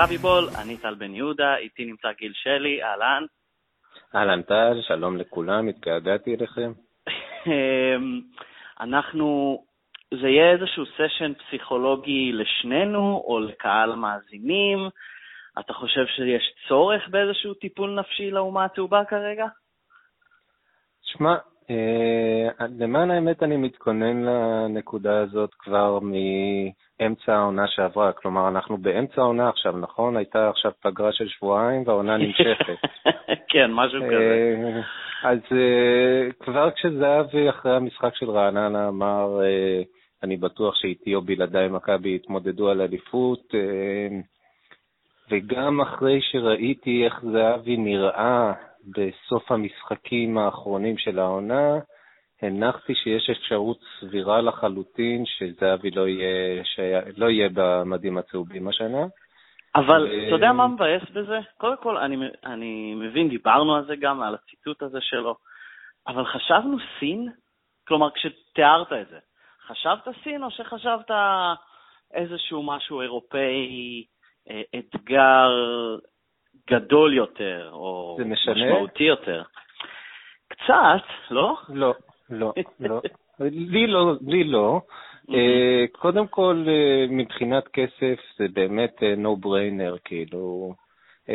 מכבי בול, אני טל בן יהודה, איתי נמצא גיל שלי, אהלן. אהלן טל, שלום לכולם, התגעגעתי אליכם. אמ, אנחנו, זה יהיה איזשהו סשן פסיכולוגי לשנינו או לקהל המאזינים. אתה חושב שיש צורך באיזשהו טיפול נפשי לאומה הצהובה כרגע? שמע, אה, למען האמת אני מתכונן לנקודה הזאת כבר מאמצע העונה שעברה, כלומר אנחנו באמצע העונה עכשיו, נכון? הייתה עכשיו פגרה של שבועיים והעונה נמשכת. כן, משהו כזה. אה, אז אה, כבר כשזהבי אחרי המשחק של רעננה אמר, אני בטוח שאיתי או בלעדיי מכבי יתמודדו על אליפות, וגם אחרי שראיתי איך זהבי נראה בסוף המשחקים האחרונים של העונה, הנחתי שיש אפשרות סבירה לחלוטין שזהבי לא יהיה, לא יהיה במדים הצהובים השנה. אבל ו... אתה יודע מה מבאס בזה? קודם כל, אני, אני מבין, דיברנו על זה גם, על הציטוט הזה שלו, אבל חשבנו סין? כלומר, כשתיארת את זה, חשבת סין או שחשבת איזשהו משהו אירופאי, אה, אתגר גדול יותר, או משמעותי יותר. קצת, לא? לא, לא, לא. לי לא, לי לא. אה, קודם כל, אה, מבחינת כסף זה באמת no brainer, כאילו. כן.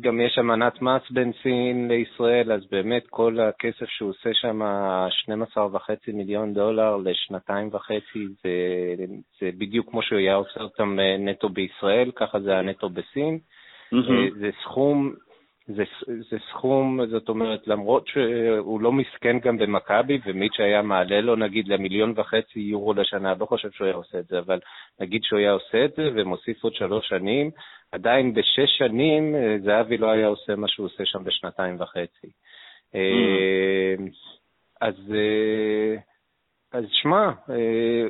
גם יש אמנת מס בין סין לישראל, אז באמת כל הכסף שהוא עושה שם, 12.5 מיליון דולר לשנתיים וחצי, זה, זה בדיוק כמו שהוא היה עושה אותם נטו בישראל, ככה זה הנטו בסין. Mm-hmm. זה סכום, זה, זה סכום, זאת אומרת, למרות שהוא לא מסכן גם במכבי, ומיץ' היה מעלה לו נגיד למיליון וחצי יורו לשנה, לא חושב שהוא היה עושה את זה, אבל נגיד שהוא היה עושה את זה ומוסיף עוד שלוש שנים, עדיין בשש שנים אה, זהבי לא היה עושה מה שהוא עושה שם בשנתיים וחצי. Mm-hmm. אז, אז שמע,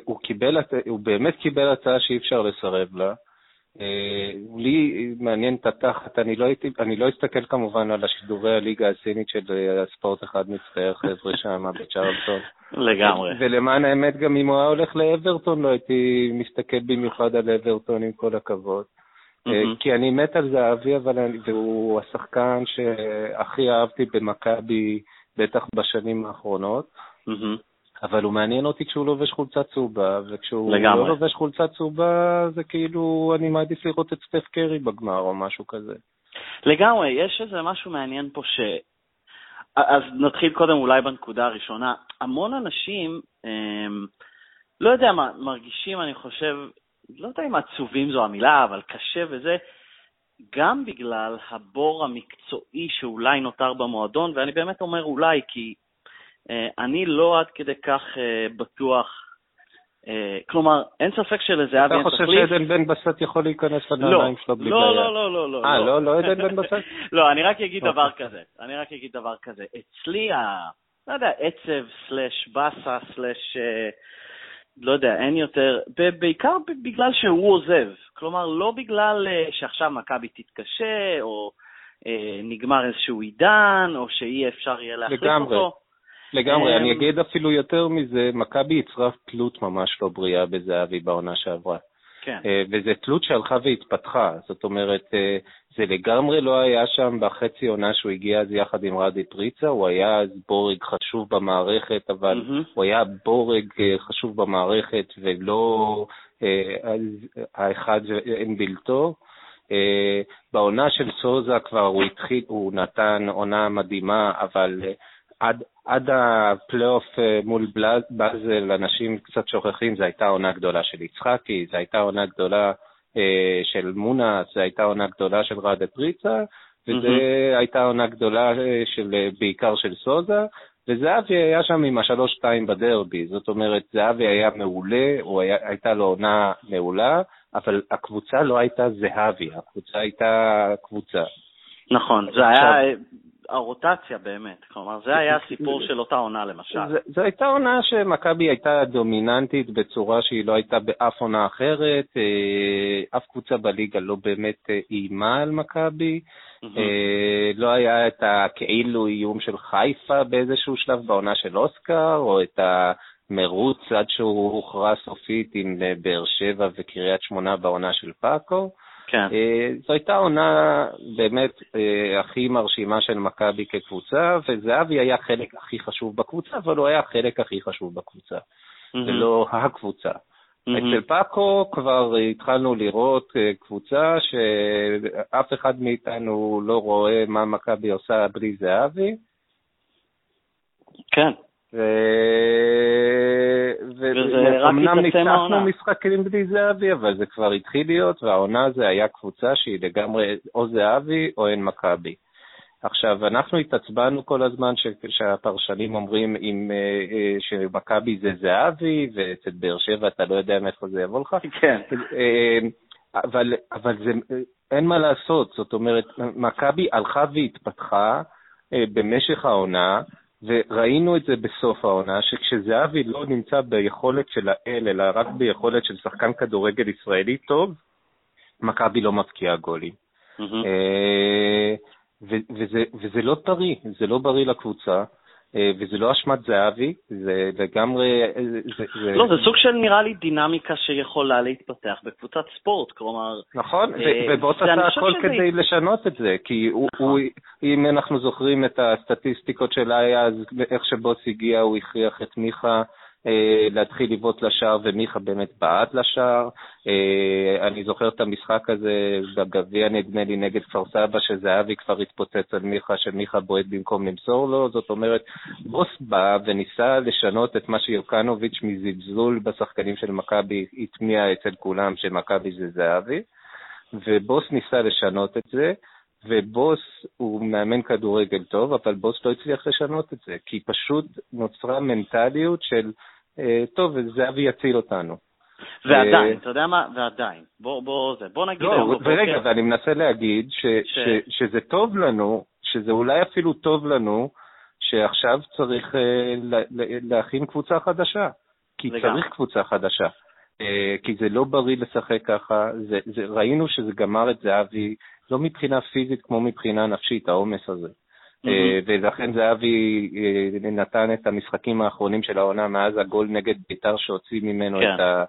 הוא, הוא באמת קיבל הצעה שאי אפשר לסרב לה. אה, לי מעניין את התחת, אני לא, הייתי, אני לא אסתכל כמובן על השידורי הליגה הסינית של אה, הספורט אחד מצטער חבר'ה שם בצ'רלטון. לגמרי. ולמען האמת, גם אם הוא היה הולך לאברטון, לא הייתי מסתכל במיוחד על אברטון, עם כל הכבוד. Mm-hmm. כי אני מת על זהבי, אבל אני, והוא השחקן שהכי אהבתי במכבי, בטח בשנים האחרונות. Mm-hmm. אבל הוא מעניין אותי כשהוא לובש חולצה צהובה, וכשהוא לגמרי. לא לובש חולצה צהובה, זה כאילו, אני מעדיף לראות את סטף קרי בגמר או משהו כזה. לגמרי, יש איזה משהו מעניין פה ש... אז נתחיל קודם אולי בנקודה הראשונה. המון אנשים, הם, לא יודע מה, מרגישים, אני חושב, לא יודע אם עצובים זו המילה, אבל קשה וזה, גם בגלל הבור המקצועי שאולי נותר במועדון, ואני באמת אומר אולי, כי אני לא עד כדי כך אה, בטוח, אה, כלומר, אין ספק שלזהבי אין תחליף. אתה חושב שעדן בן בסט יכול להיכנס לנעליים שלו בלי לא, בעיה? לא, לא, לא, לא. אה, לא, לא עדן בן בסט? לא, אני רק אגיד דבר אוקיי. כזה, אני רק אגיד דבר כזה. אצלי, לא יודע, עצב slash באסה slash, לא יודע, אין יותר, בעיקר בגלל שהוא עוזב. כלומר, לא בגלל שעכשיו מכבי תתקשה, או נגמר איזשהו עידן, או שאי אפשר יהיה להחליף אותו. לגמרי, אני אמ, אגיד אפילו יותר מזה, מכבי יצרה תלות ממש לא בריאה בזהבי בעונה שעברה. כן. אה, וזו תלות שהלכה והתפתחה, זאת אומרת, אה, זה לגמרי לא היה שם בחצי עונה שהוא הגיע אז יחד עם רדי פריצה, הוא היה אז בורג חשוב במערכת, אבל mm-hmm. הוא היה בורג אה, חשוב במערכת ולא האחד אין בלתו. בעונה של סוזה כבר הוא התחיל, הוא נתן עונה מדהימה, אבל עד, עד הפלייאוף אה, מול באזל, אנשים קצת שוכחים, זו הייתה עונה גדולה של יצחקי, זו הייתה עונה גדולה אה, של מונה, זו הייתה עונה גדולה של ראדה פריצה, וזו mm-hmm. הייתה עונה גדולה אה, של, אה, בעיקר של סוזה, וזהבי היה שם עם השלוש-שתיים בדרבי, זאת אומרת, זהבי היה מעולה, הוא היה, הייתה לו עונה מעולה, אבל הקבוצה לא הייתה זהבי, הקבוצה הייתה קבוצה. נכון, זה היה הרוטציה באמת, כלומר זה היה הסיפור של אותה עונה למשל. זו הייתה עונה שמכבי הייתה דומיננטית בצורה שהיא לא הייתה באף עונה אחרת, אה, אף קבוצה בליגה לא באמת אה, איימה על מכבי, אה, לא היה את הכאילו איום של חיפה באיזשהו שלב בעונה של אוסקר, או את המרוץ עד שהוא הוכרע סופית עם באר שבע וקריית שמונה בעונה של פאקו. כן. זו הייתה עונה באמת הכי מרשימה של מכבי כקבוצה, וזהבי היה חלק הכי חשוב בקבוצה, אבל הוא היה החלק הכי חשוב בקבוצה, ולא הקבוצה. אצל פאקו כבר התחלנו לראות קבוצה שאף אחד מאיתנו לא רואה מה מכבי עושה בלי זהבי. כן. ואומנם ניצחנו משחקים בלי זהבי, אבל זה כבר התחיל להיות, והעונה הזו היה קבוצה שהיא לגמרי או זהבי או אין מכבי. עכשיו, אנחנו התעצבנו כל הזמן ש, שהפרשנים אומרים אם, אה, אה, שמכבי זה זהבי, ואצל באר שבע אתה לא יודע מאיפה זה יבוא לך. כן. אה, אבל, אבל זה, אין מה לעשות, זאת אומרת, מכבי הלכה והתפתחה במשך העונה, וראינו את זה בסוף העונה, שכשזהבי לא נמצא ביכולת של האל, אלא רק ביכולת של שחקן כדורגל ישראלי טוב, מכבי לא מבקיעה גולים. Mm-hmm. וזה, וזה לא טרי, זה לא בריא לקבוצה. אה, וזה לא אשמת זהבי, זה לגמרי... זה, זה... לא, זה סוג של נראה לי דינמיקה שיכולה להתפתח בקבוצת ספורט, כלומר... נכון, אה, ובוס עשה הכל שזה... כדי לשנות את זה, כי הוא, נכון. הוא, אם אנחנו זוכרים את הסטטיסטיקות של אז, איך שבוס הגיע, הוא הכריח את מיכה אה, להתחיל לבעוט לשער, ומיכה באמת בעט לשער. אה, אני זוכר את המשחק הזה בגביע, נדמה לי, נגד כפר סבא, שזהבי כבר התפוצץ על מיכה, שמיכה בועט במקום למסור לו. זאת אומרת, בוס בא וניסה לשנות את מה שיוקנוביץ' מזלזול בשחקנים של מכבי הטמיע אצל כולם, שמכבי זה זהבי, ובוס ניסה לשנות את זה. ובוס הוא מאמן כדורגל טוב, אבל בוס לא הצליח לשנות את זה, כי פשוט נוצרה מנטליות של אה, טוב, וזהבי יציל אותנו. ועדיין, אה, אתה יודע מה? ועדיין. בוא, בוא, זה, בוא נגיד לא. ורגע, ואני מנסה להגיד ש, ש... ש, שזה טוב לנו, שזה אולי אפילו טוב לנו, שעכשיו צריך אה, להכין קבוצה חדשה. כי לגמרי. צריך קבוצה חדשה. כי זה לא בריא לשחק ככה, זה, זה, ראינו שזה גמר את זהבי, לא מבחינה פיזית כמו מבחינה נפשית, העומס הזה. אה, ולכן זהבי אה, נתן את המשחקים האחרונים של העונה מאז הגול נגד ביתר שהוציא ממנו כן. את, ה,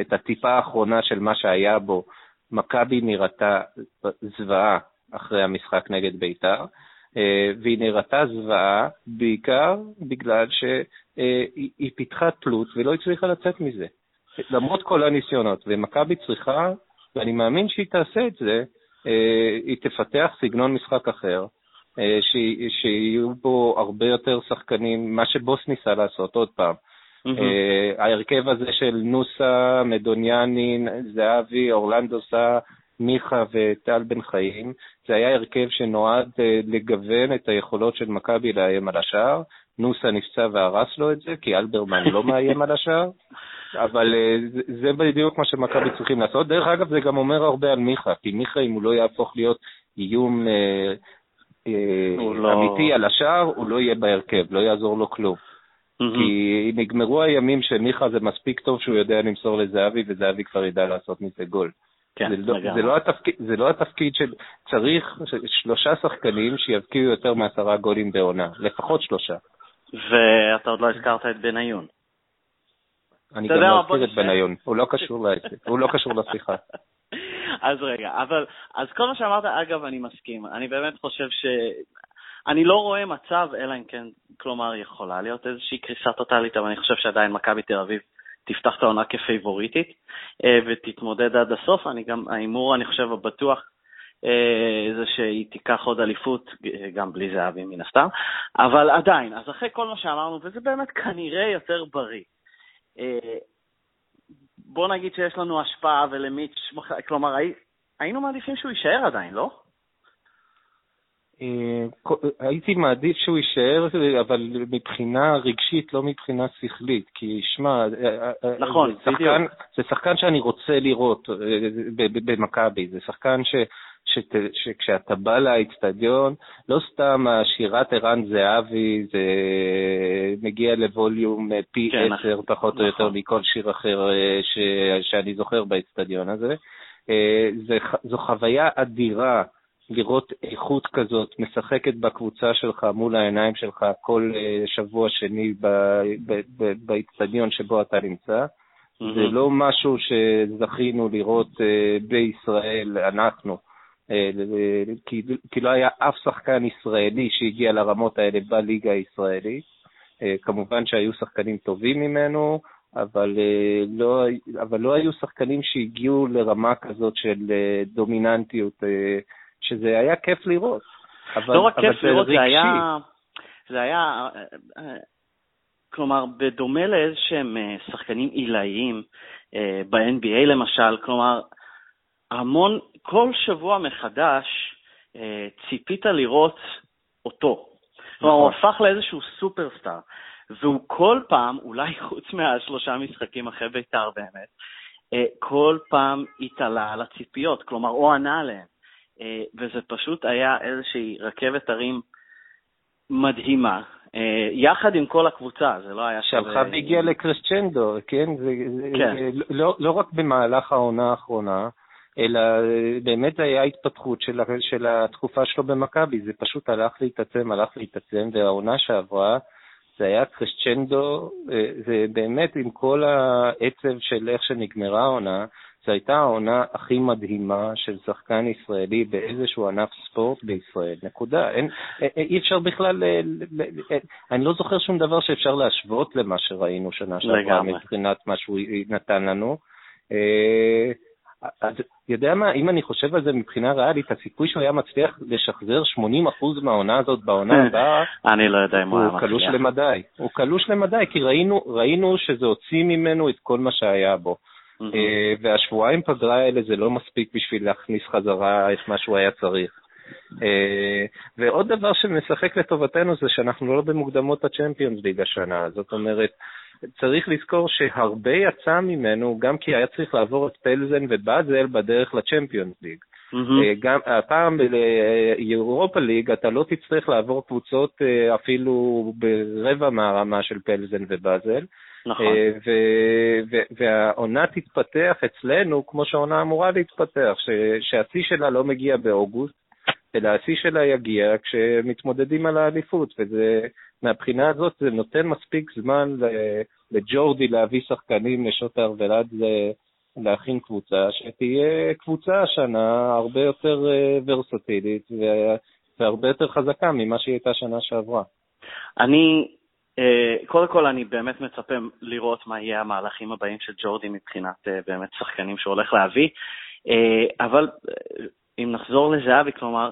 את הטיפה האחרונה של מה שהיה בו. מכבי נראתה זוועה אחרי המשחק נגד ביתר, אה, והיא נראתה זוועה בעיקר בגלל שהיא פיתחה תלות ולא הצליחה לצאת מזה. למרות כל הניסיונות, ומכבי צריכה, ואני מאמין שהיא תעשה את זה, היא תפתח סגנון משחק אחר, אה, שיהיו בו הרבה יותר שחקנים, מה שבוס ניסה לעשות, עוד פעם. Mm-hmm. ההרכב הזה של נוסה, מדוניאנין, זהבי, אורלנדו סא, מיכה וטל בן חיים, זה היה הרכב שנועד אה, לגוון את היכולות של מכבי לאיים על השער. נוסה נפצע והרס לו את זה, כי אלברמן לא מאיים על השער, אבל זה בדיוק מה שמכבי צריכים לעשות. דרך אגב, זה גם אומר הרבה על מיכה, כי מיכה, אם הוא לא יהפוך להיות איום לא... אמיתי על השער, הוא לא יהיה בהרכב, לא יעזור לו כלום. Mm-hmm. כי נגמרו הימים שמיכה זה מספיק טוב שהוא יודע למסור לזהבי, וזהבי כבר ידע לעשות מזה גול. כן, זה, לא, זה, לא התפקיד, זה לא התפקיד של... צריך שלושה שחקנים שיבקיעו יותר מעשרה גולים בעונה, לפחות שלושה. ואתה עוד לא הזכרת את בניון. אני גם לא אזכיר את בניון, הוא לא קשור לעסק, הוא לא קשור לשיחה. אז רגע, אבל, אז כל מה שאמרת, אגב, אני מסכים. אני באמת חושב ש... אני לא רואה מצב, אלא אם כן, כלומר, יכולה להיות איזושהי קריסה טוטאלית, אבל אני חושב שעדיין מכבי תל אביב תפתח את העונה כפייבוריטית אה, ותתמודד עד הסוף. אני גם, ההימור, אני חושב, הבטוח, אה, זה שהיא תיקח עוד אליפות, גם בלי זהבי מן הסתם, אבל עדיין, אז אחרי כל מה שאמרנו, וזה באמת כנראה יותר בריא, אה, בוא נגיד שיש לנו השפעה ולמיץ', כלומר, היינו מעדיפים שהוא יישאר עדיין, לא? אה, הייתי מעדיף שהוא יישאר, אבל מבחינה רגשית, לא מבחינה שכלית. כי שמע, אה, אה, נכון, זה שחקן, זה שחקן שאני רוצה לראות במכבי, זה שחקן ש... שת, שכשאתה בא לאצטדיון, לא סתם השירת ערן זהבי זה מגיע לווליום פי כן, עשר, כן, פחות נכון. או יותר, נכון. מכל שיר אחר ש, שאני זוכר באצטדיון הזה. זה, זו חוויה אדירה לראות איכות כזאת משחקת בקבוצה שלך מול העיניים שלך כל שבוע שני באצטדיון שבו אתה נמצא. Mm-hmm. זה לא משהו שזכינו לראות בישראל, אנחנו. Uh, כי, כי לא היה אף שחקן ישראלי שהגיע לרמות האלה בליגה הישראלית. Uh, כמובן שהיו שחקנים טובים ממנו, אבל, לא, אבל לא היו שחקנים שהגיעו לרמה כזאת של דומיננטיות, שזה היה כיף לראות. אבל, לא רק כיף לראות, זה היה... זה היה כלומר, בדומה לאיזה שהם אה, שחקנים עילאיים אה, ב-NBA למשל, כלומר, המון, כל שבוע מחדש אה, ציפית לראות אותו. כלומר, הוא נכון. הפך לאיזשהו סופרסטאר, והוא כל פעם, אולי חוץ מהשלושה משחקים אחרי בית"ר באמת, כל פעם התעלה על הציפיות, כלומר, או ענה עליהן. וזה פשוט היה איזושהי רכבת הרים מדהימה, אה, יחד עם כל הקבוצה, זה לא היה שהלכה והגיעה לקרסצ'נדו, כן? זה, כן. זה, לא, לא רק במהלך העונה האחרונה, אלא באמת היה התפתחות של, של התקופה שלו במכבי, זה פשוט הלך להתעצם, הלך להתעצם, והעונה שעברה זה היה קרסצ'נדו, אה, זה באמת עם כל העצב של איך שנגמרה העונה, זו הייתה העונה הכי מדהימה של שחקן ישראלי באיזשהו ענף ספורט בישראל, נקודה. אין, אה, אה, אי אפשר בכלל, אה, אני לא זוכר שום דבר שאפשר להשוות למה שראינו שנה שעברה מבחינת מה שהוא נתן לנו. אז יודע מה, אם אני חושב על זה מבחינה ריאלית, הסיכוי שהוא היה מצליח לשחזר 80% מהעונה הזאת בעונה הבאה, אני לא יודע אם הוא היה מצליח. הוא קלוש למדי. הוא קלוש למדי, כי ראינו, ראינו שזה הוציא ממנו את כל מה שהיה בו. אה, והשבועיים פגרה האלה זה לא מספיק בשביל להכניס חזרה את מה שהוא היה צריך. אה, ועוד דבר שמשחק לטובתנו זה שאנחנו לא במוקדמות הצ'מפיונס ליג השנה, זאת אומרת, צריך לזכור שהרבה יצא ממנו, גם כי היה צריך לעבור את פלזן ובאזל בדרך לצ'מפיונס ליג. Mm-hmm. גם הפעם באירופה ליג אתה לא תצטרך לעבור קבוצות אפילו ברבע מהרמה של פלזן ובאזל, נכון. אה, והעונה תתפתח אצלנו כמו שהעונה אמורה להתפתח, שהשיא שלה לא מגיע באוגוסט, אלא השיא שלה יגיע כשמתמודדים על האליפות, ומהבחינה הזאת זה נותן מספיק זמן לג'ורדי להביא שחקנים, לשוטר ולד להכין קבוצה, שתהיה קבוצה השנה הרבה יותר אה, ורסטילית והרבה יותר חזקה ממה שהיא הייתה שנה שעברה. אני אה, קודם כל, אני באמת מצפה לראות מה יהיה המהלכים הבאים של ג'ורדי מבחינת אה, באמת שחקנים שהוא הולך להביא. אבל אם נחזור לזהבי, כלומר,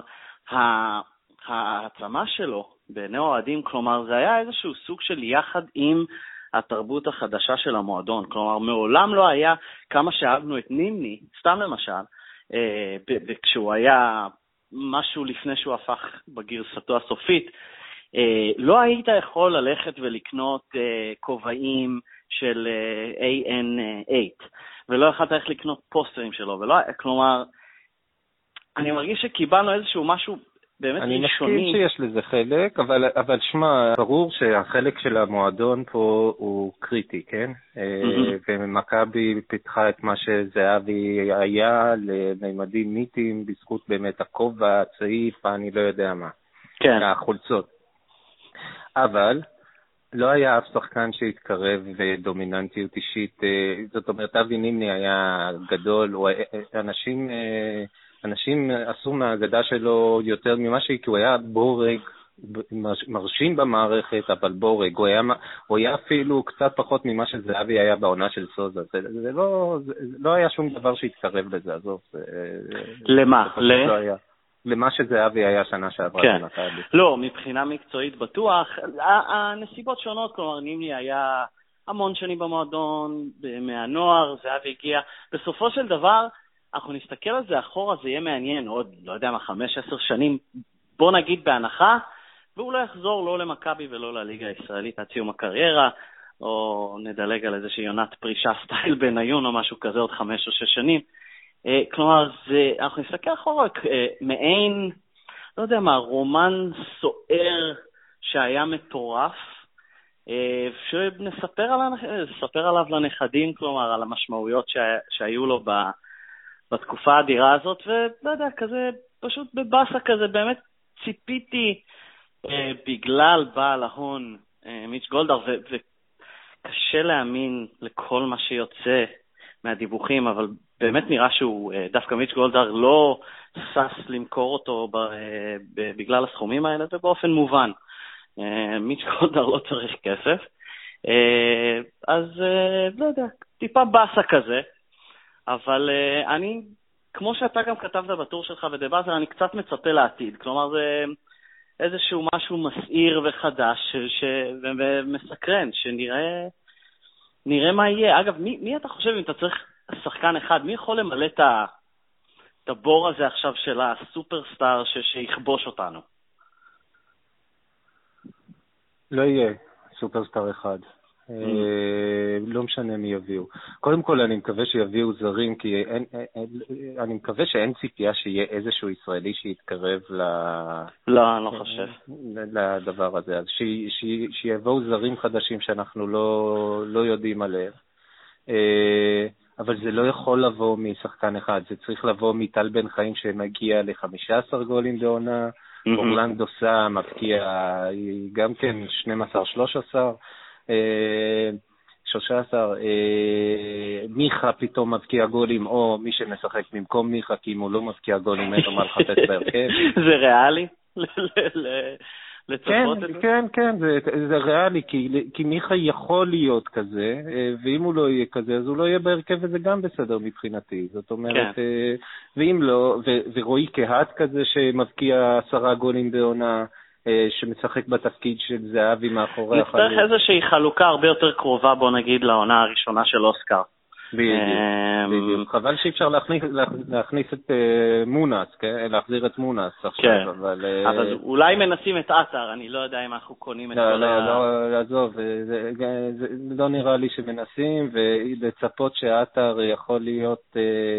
העצמה שלו בעיני אוהדים, כלומר, זה היה איזשהו סוג של יחד עם התרבות החדשה של המועדון. כלומר, מעולם לא היה כמה שאהבנו את נימני, סתם למשל, כשהוא היה משהו לפני שהוא הפך בגרסתו הסופית, אה, לא היית יכול ללכת ולקנות אה, כובעים של אה, AN8, ולא יכולת ללכת לקנות פוסטרים שלו, ולא, כלומר, אני מרגיש שקיבלנו איזשהו משהו באמת אני ראשוני. אני מסכים שיש לזה חלק, אבל, אבל שמע, ברור שהחלק של המועדון פה הוא קריטי, כן? Mm-hmm. ומכבי פיתחה את מה שזהבי היה לממדים מיתיים בזכות באמת הכובע, הצעיף, אני לא יודע מה. כן. החולצות. אבל לא היה אף שחקן שהתקרב בדומיננטיות אישית, אה, זאת אומרת, אבי נימני היה גדול, הוא, אנשים, אה, אנשים עשו מהאגדה שלו יותר ממה שהיא, כי הוא היה בורג, מרשים במערכת, אבל בורג, הוא היה, הוא היה אפילו קצת פחות ממה שזהבי היה בעונה של סוזה, זה, זה, לא, זה לא היה שום דבר שהתקרב לזה, עזוב. למה? ל... לא היה. למה שזהבי היה שנה שעברה כן. לא, מבחינה מקצועית בטוח. הנסיבות שונות, כלומר, נימני היה המון שנים במועדון, מהנוער, זהבי הגיע. בסופו של דבר, אנחנו נסתכל על זה אחורה, זה יהיה מעניין, עוד, לא יודע מה, חמש, עשר שנים, בוא נגיד בהנחה, והוא לא יחזור לא למכבי ולא לליגה הישראלית עד סיום הקריירה, או נדלג על איזושהי עונת פרישה סטייל בניון או משהו כזה עוד חמש או שש שנים. אה, כלומר, זה, אנחנו נסתכל אחורה, אה, מעין, לא יודע מה, רומן סוער שהיה מטורף, אה, שנספר עליו, עליו לנכדים, כלומר, על המשמעויות שהיו לו בתקופה האדירה הזאת, ולא יודע, כזה, פשוט בבאסה כזה, באמת ציפיתי בגלל בעל ההון מיץ' גולדהר, קשה להאמין לכל מה שיוצא מהדיווחים, אבל באמת נראה שהוא, אה, דווקא מיץ' גולדהר לא שש למכור אותו אה, בגלל הסכומים האלה, ובאופן מובן. אה, מיץ' גולדהר לא צריך כסף. אז לא יודע, טיפה באסה כזה, אבל אני, כמו שאתה גם כתבת בטור שלך באזר, אני קצת מצפה לעתיד. כלומר, זה איזשהו משהו מסעיר וחדש ש... ומסקרן, שנראה נראה מה יהיה. אגב, מי, מי אתה חושב, אם אתה צריך שחקן אחד, מי יכול למלא את, ה, את הבור הזה עכשיו של הסופרסטאר ש, שיכבוש אותנו? לא יהיה סופרסטאר אחד. אה, לא משנה מי יביאו. קודם כל, אני מקווה שיביאו זרים, כי אין, אין, אני מקווה שאין ציפייה שיהיה איזשהו ישראלי שיתקרב ל... לא, אני לא חושב. לדבר הזה. אז שיבואו זרים חדשים שאנחנו לא, לא יודעים עליהם. אה, אבל זה לא יכול לבוא משחקן אחד, זה צריך לבוא מטל בן חיים שמגיע ל-15 גולים בעונה, אורלנדו סא מבקיע גם כן 12-13. 13, אה, מיכה פתאום מבקיע גולים, או מי שמשחק במקום מיכה, כי אם הוא לא מבקיע גולים, אין לו מה לחפש בהרכב. זה ריאלי? כן, כן, כן, זה, זה ריאלי, כי, כי מיכה יכול להיות כזה, אה, ואם הוא לא יהיה כזה, אז הוא לא יהיה בהרכב, וזה גם בסדר מבחינתי. זאת אומרת, כן. אה, ואם לא, ו, ורועי קהת כזה שמבקיע עשרה גולים בעונה, אה, שמשחק בתפקיד של זהבי מאחורי החלוץ. נצטרך איזושהי חלוקה הרבה יותר קרובה, בוא נגיד, לעונה הראשונה של אוסקר. בדיוק, אמ, חבל שאי אפשר להכניס את אה, מונס, כן? להחזיר את מונס עכשיו, כן. אבל... אה, אבל אולי מנסים את עטר, אני לא יודע אם אנחנו קונים את לא, כל לא, ה... לא, לא, עזוב, לא נראה לי שמנסים, ולצפות שעטר יכול להיות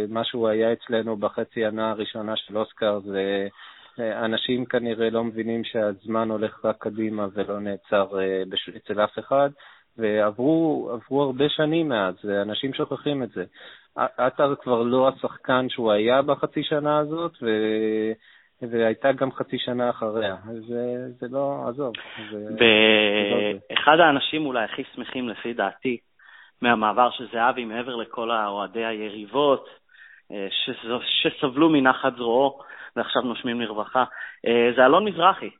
מה שהוא היה אצלנו בחצי ענה הראשונה של אוסקר, זה... אנשים כנראה לא מבינים שהזמן הולך רק קדימה ולא נעצר אה, אצל אף אחד, ועברו הרבה שנים מאז, ואנשים שוכחים את זה. עטר כבר לא השחקן שהוא היה בחצי שנה הזאת, ו... והייתה גם חצי שנה אחריה. זה, זה לא, עזוב. ואחד לא האנשים אולי הכי שמחים לפי דעתי מהמעבר של זהבי, מעבר לכל האוהדי היריבות, אה, שסבלו מנחת זרועו, ועכשיו נושמים לרווחה, אה, זה אלון מזרחי,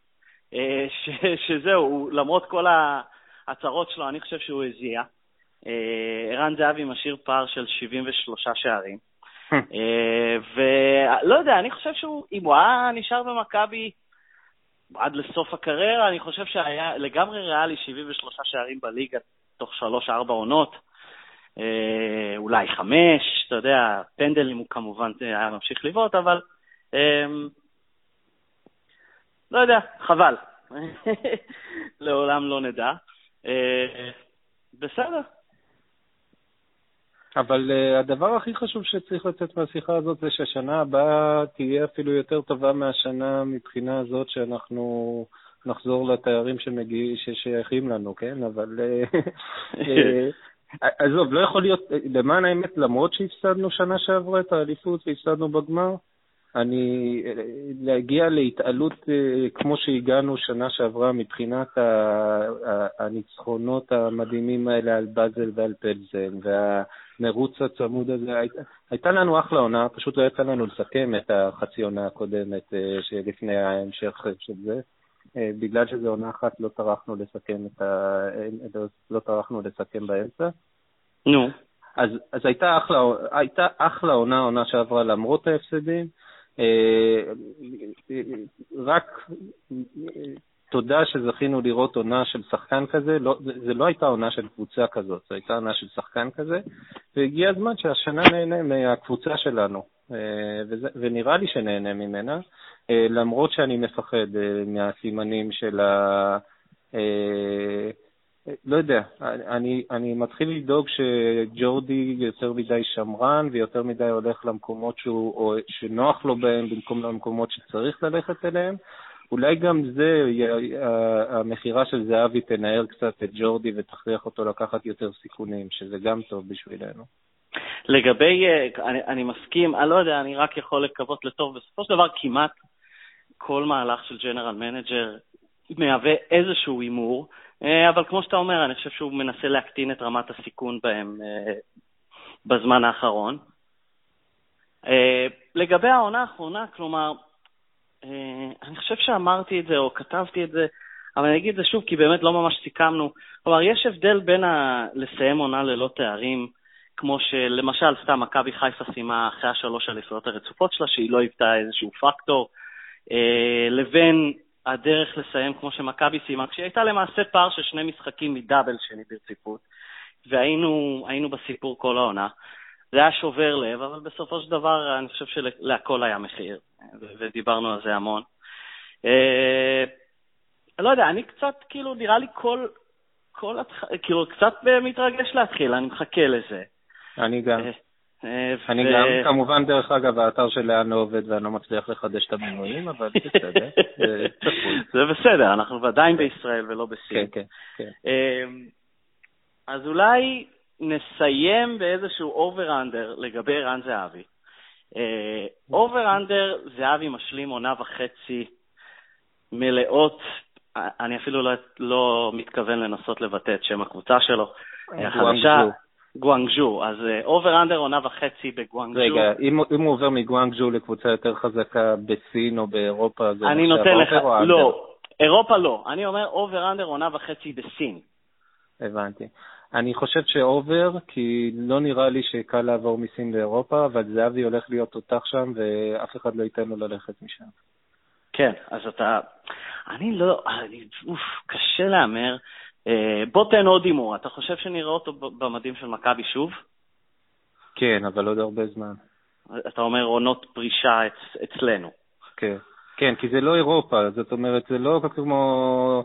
אה, שזהו, למרות כל ההצהרות שלו, אני חושב שהוא הזיע. אה, ערן זהבי משאיר פער של 73 שערים. ולא יודע, אני חושב שהוא, אם הוא היה נשאר במכבי עד לסוף הקריירה, אני חושב שהיה לגמרי ריאלי 73 שערים בליגה תוך 3-4 עונות. אולי חמש, אתה יודע, פנדלים הוא כמובן היה ממשיך לבעוט, אבל לא יודע, חבל. לעולם לא נדע. אה, בסדר. אבל uh, הדבר הכי חשוב שצריך לצאת מהשיחה הזאת זה שהשנה הבאה תהיה אפילו יותר טובה מהשנה מבחינה הזאת שאנחנו נחזור לתיירים שמגיע, ששייכים לנו, כן? אבל uh, עזוב, לא יכול להיות, למען האמת, למרות שהפסדנו שנה שעברה את האליפות והפסדנו בגמר, אני, להגיע להתעלות אה, כמו שהגענו שנה שעברה מבחינת הניצחונות המדהימים האלה על באזל ועל פלזן, והמרוץ הצמוד הזה, היית, הייתה לנו אחלה עונה, פשוט לא יצא לנו לסכם את החצי עונה הקודמת אה, שלפני ההמשך של זה. אה, בגלל שזו עונה אחת לא טרחנו לסכם את ה... לא טרחנו לסכם באמצע. נו. אז, אז הייתה אחלה, הייתה אחלה עונה, עונה שעברה למרות ההפסדים. אה, רק תודה שזכינו לראות עונה של שחקן כזה, לא, זה לא הייתה עונה של קבוצה כזאת, זו הייתה עונה של שחקן כזה, והגיע הזמן שהשנה נהנה מהקבוצה שלנו, אה, וזה, ונראה לי שנהנה ממנה, אה, למרות שאני מפחד מהסימנים של ה... לא יודע, אני, אני מתחיל לדאוג שג'ורדי יותר מדי שמרן ויותר מדי הולך למקומות שהוא, או שנוח לו בהם במקום למקומות שצריך ללכת אליהם. אולי גם זה, המכירה של זהבי תנער קצת את ג'ורדי ותכריח אותו לקחת יותר סיכונים, שזה גם טוב בשבילנו. לגבי, אה, אני, אני מסכים, אני לא יודע, אני רק יכול לקוות לטוב. בסופו של דבר כמעט כל מהלך של general manager מהווה איזשהו הימור, אה, אבל כמו שאתה אומר, אני חושב שהוא מנסה להקטין את רמת הסיכון בהם אה, בזמן האחרון. אה, לגבי העונה האחרונה, כלומר, אני חושב שאמרתי את זה או כתבתי את זה, אבל אני אגיד את זה שוב, כי באמת לא ממש סיכמנו. כלומר, יש הבדל בין ה... לסיים עונה ללא תארים, כמו שלמשל, סתם מכבי חיפה סיימה אחרי השלוש אליפויות הרצופות שלה, שהיא לא היוותה איזשהו פקטור, לבין הדרך לסיים כמו שמכבי סיימה, כשהיא הייתה למעשה פער של שני משחקים מדאבל שני ברציפות, והיינו בסיפור כל העונה. זה היה שובר לב, אבל בסופו של דבר אני חושב שלהכל היה מחיר, ודיברנו על זה המון. אה, לא יודע, אני קצת, כאילו, נראה לי כל, כל, כאילו, קצת מתרגש להתחיל, אני מחכה לזה. אני גם. אה, אה, אני גם, כמובן, דרך אגב, האתר של לאן לא עובד ואני לא מצליח לחדש את המינויים, אבל בסדר, זה בסדר, אנחנו עדיין בישראל ולא בסין. כן, כן, כן. אמ, אז אולי נסיים באיזשהו over-under לגבי רן זהבי. over-under, זהבי משלים עונה וחצי מלאות, אני אפילו לא, לא מתכוון לנסות לבטא את שם הקבוצה שלו. חדשה, גואנגז'ו, אז over-under עונה וחצי בגואנגז'ו. רגע, אם, אם הוא עובר מגואנגז'ו לקבוצה יותר חזקה בסין או באירופה, זה אני נותן לך, לא, אירופה לא. אני אומר over-under עונה וחצי בסין. הבנתי. אני חושב ש over, כי לא נראה לי שקל לעבור מסין לאירופה, אבל זהבי הולך להיות תותח שם, ואף אחד לא ייתן לו ללכת משם. כן, אז אתה... אני לא... אני, אוף, קשה להמר. אה, בוא תן עוד הימור, אתה חושב שנראה אותו במדים של מכבי שוב? כן, אבל עוד הרבה זמן. אתה אומר עונות פרישה אצ, אצלנו. כן. כן, כי זה לא אירופה, זאת אומרת, זה לא כמו...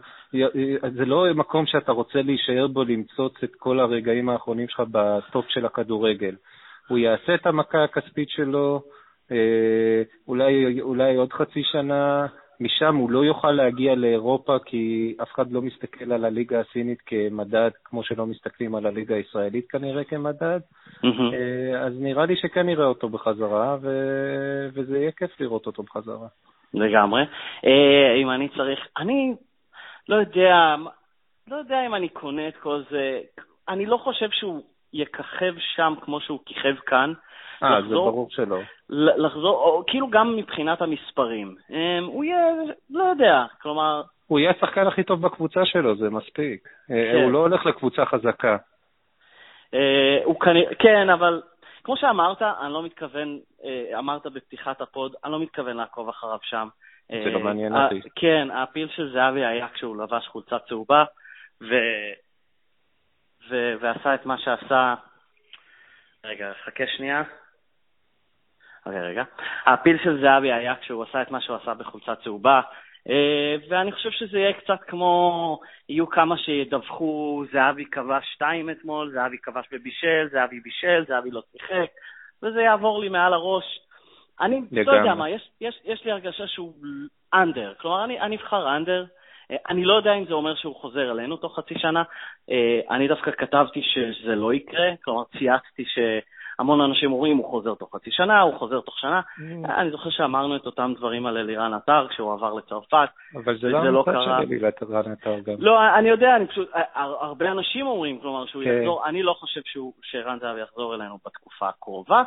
זה לא מקום שאתה רוצה להישאר בו, למצוץ את כל הרגעים האחרונים שלך בטופ של הכדורגל. הוא יעשה את המכה הכספית שלו, אה, אולי, אולי עוד חצי שנה, משם הוא לא יוכל להגיע לאירופה כי אף אחד לא מסתכל על הליגה הסינית כמדד, כמו שלא מסתכלים על הליגה הישראלית כנראה כמדד. Mm-hmm. אז נראה לי שכן נראה אותו בחזרה, ו... וזה יהיה כיף לראות אותו בחזרה. לגמרי. אה, אם אני צריך, אני לא יודע, לא יודע אם אני קונה את כל זה, אני לא חושב שהוא יככב שם כמו שהוא כיכב כאן. אה, זה ברור שלא. לחזור, או, כאילו גם מבחינת המספרים. אמ, הוא יהיה, לא יודע, כלומר... הוא יהיה השחקן הכי טוב בקבוצה שלו, זה מספיק. אה, כן. הוא לא הולך לקבוצה חזקה. אה, הוא כנראה, כן, אבל כמו שאמרת, אני לא מתכוון, אה, אמרת בפתיחת הפוד, אני לא מתכוון לעקוב אחריו שם. זה לא מעניין אותי. כן, הפיל של זהבי היה כשהוא לבש חולצה צהובה, ו... ו... ועשה את מה שעשה... רגע, חכה שנייה. רגע, רגע. הפיל של זהבי היה כשהוא עשה את מה שהוא עשה בחולצה צהובה, אה, ואני חושב שזה יהיה קצת כמו, יהיו כמה שידווחו, זהבי כבש שתיים אתמול, זהבי כבש בבישל, זהבי בישל, זהבי לא שיחק, וזה יעבור לי מעל הראש. אני לא יודע מה, יש, יש, יש לי הרגשה שהוא אנדר, כלומר, אני, אני אבחר אנדר. אה, אני לא יודע אם זה אומר שהוא חוזר אלינו תוך חצי שנה. אה, אני דווקא כתבתי שזה לא יקרה, כלומר צייצתי ש... המון אנשים אומרים, הוא חוזר תוך חצי שנה, הוא חוזר תוך שנה. Mm. אני זוכר שאמרנו את אותם דברים על אלירן עטר כשהוא עבר לצרפת. אבל זה לא המצב של אלירן עטר גם. לא, אני יודע, אני פשוט, הרבה אנשים אומרים, כלומר, שהוא כן. יחזור, אני לא חושב שערן זהבי יחזור אלינו בתקופה הקרובה,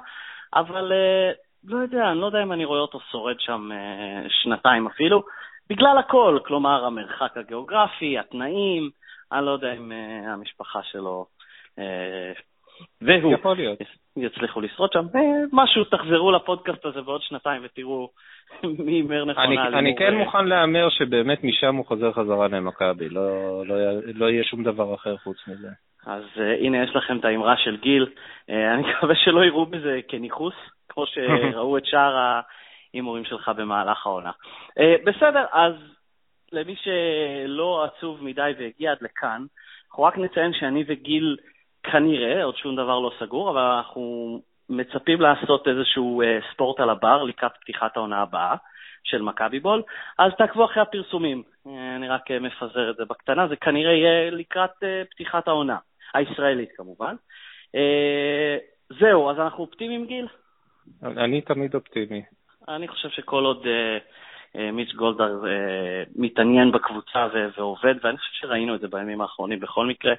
אבל אה, לא יודע, אני לא יודע אם אני רואה אותו שורד שם אה, שנתיים אפילו, בגלל הכל, כלומר, המרחק הגיאוגרפי, התנאים, אני לא יודע אם אה, המשפחה שלו והוא יכול להיות. יצליחו לשרוד שם. אה, משהו, תחזרו לפודקאסט הזה בעוד שנתיים ותראו מי הימר נכונה. אני, אני כן מוכן להמר שבאמת משם הוא חוזר חזרה למכבי, לא, לא, לא יהיה שום דבר אחר חוץ מזה. אז uh, הנה יש לכם את האמרה של גיל, uh, אני מקווה שלא יראו בזה כניכוס, כמו שראו את שאר ההימורים שלך במהלך העונה. Uh, בסדר, אז למי שלא עצוב מדי והגיע עד לכאן, אנחנו רק נציין שאני וגיל כנראה, עוד שום דבר לא סגור, אבל אנחנו מצפים לעשות איזשהו uh, ספורט על הבר לקראת פתיחת העונה הבאה של מכבי בול, אז תעקבו אחרי הפרסומים. Uh, אני רק uh, מפזר את זה בקטנה, זה כנראה יהיה לקראת פתיחת העונה, הישראלית כמובן. זהו, אז אנחנו אופטימיים, גיל? אני תמיד אופטימי. אני חושב שכל עוד מיץ' גולדהר מתעניין בקבוצה ועובד, ואני חושב שראינו את זה בימים האחרונים. בכל מקרה,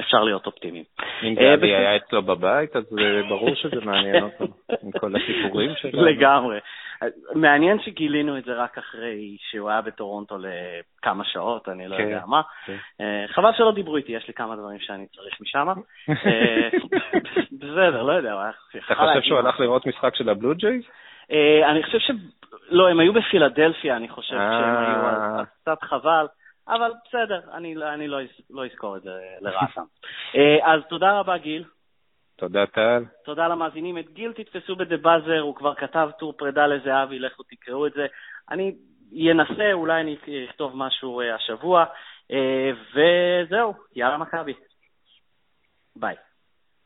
אפשר להיות אופטימיים. אם גבי היה אצלו בבית, אז ברור שזה מעניין אותו, עם כל הסיפורים שלו. לגמרי. מעניין שגילינו את זה רק אחרי שהוא היה בטורונטו לכמה שעות, אני לא כן, יודע מה. כן. חבל שלא דיברו איתי, יש לי כמה דברים שאני צריך משם. בסדר, לא יודע. אתה חושב שהוא הלך לראות משחק של הבלו ג'ייז? אני חושב ש... לא, הם היו בפילדלפיה, אני חושב שהם היו, אז קצת חבל. אבל בסדר, אני, אני לא, לא אזכור את זה לרעתם. אז תודה רבה, גיל. תודה, טל. תודה למאזינים. את גיל תתפסו בדה באזר, הוא כבר כתב טור פרידה לזהבי, לכו תקראו את זה. אני אנסה, אולי אני אכתוב משהו השבוע, וזהו, יאללה מכבי. ביי.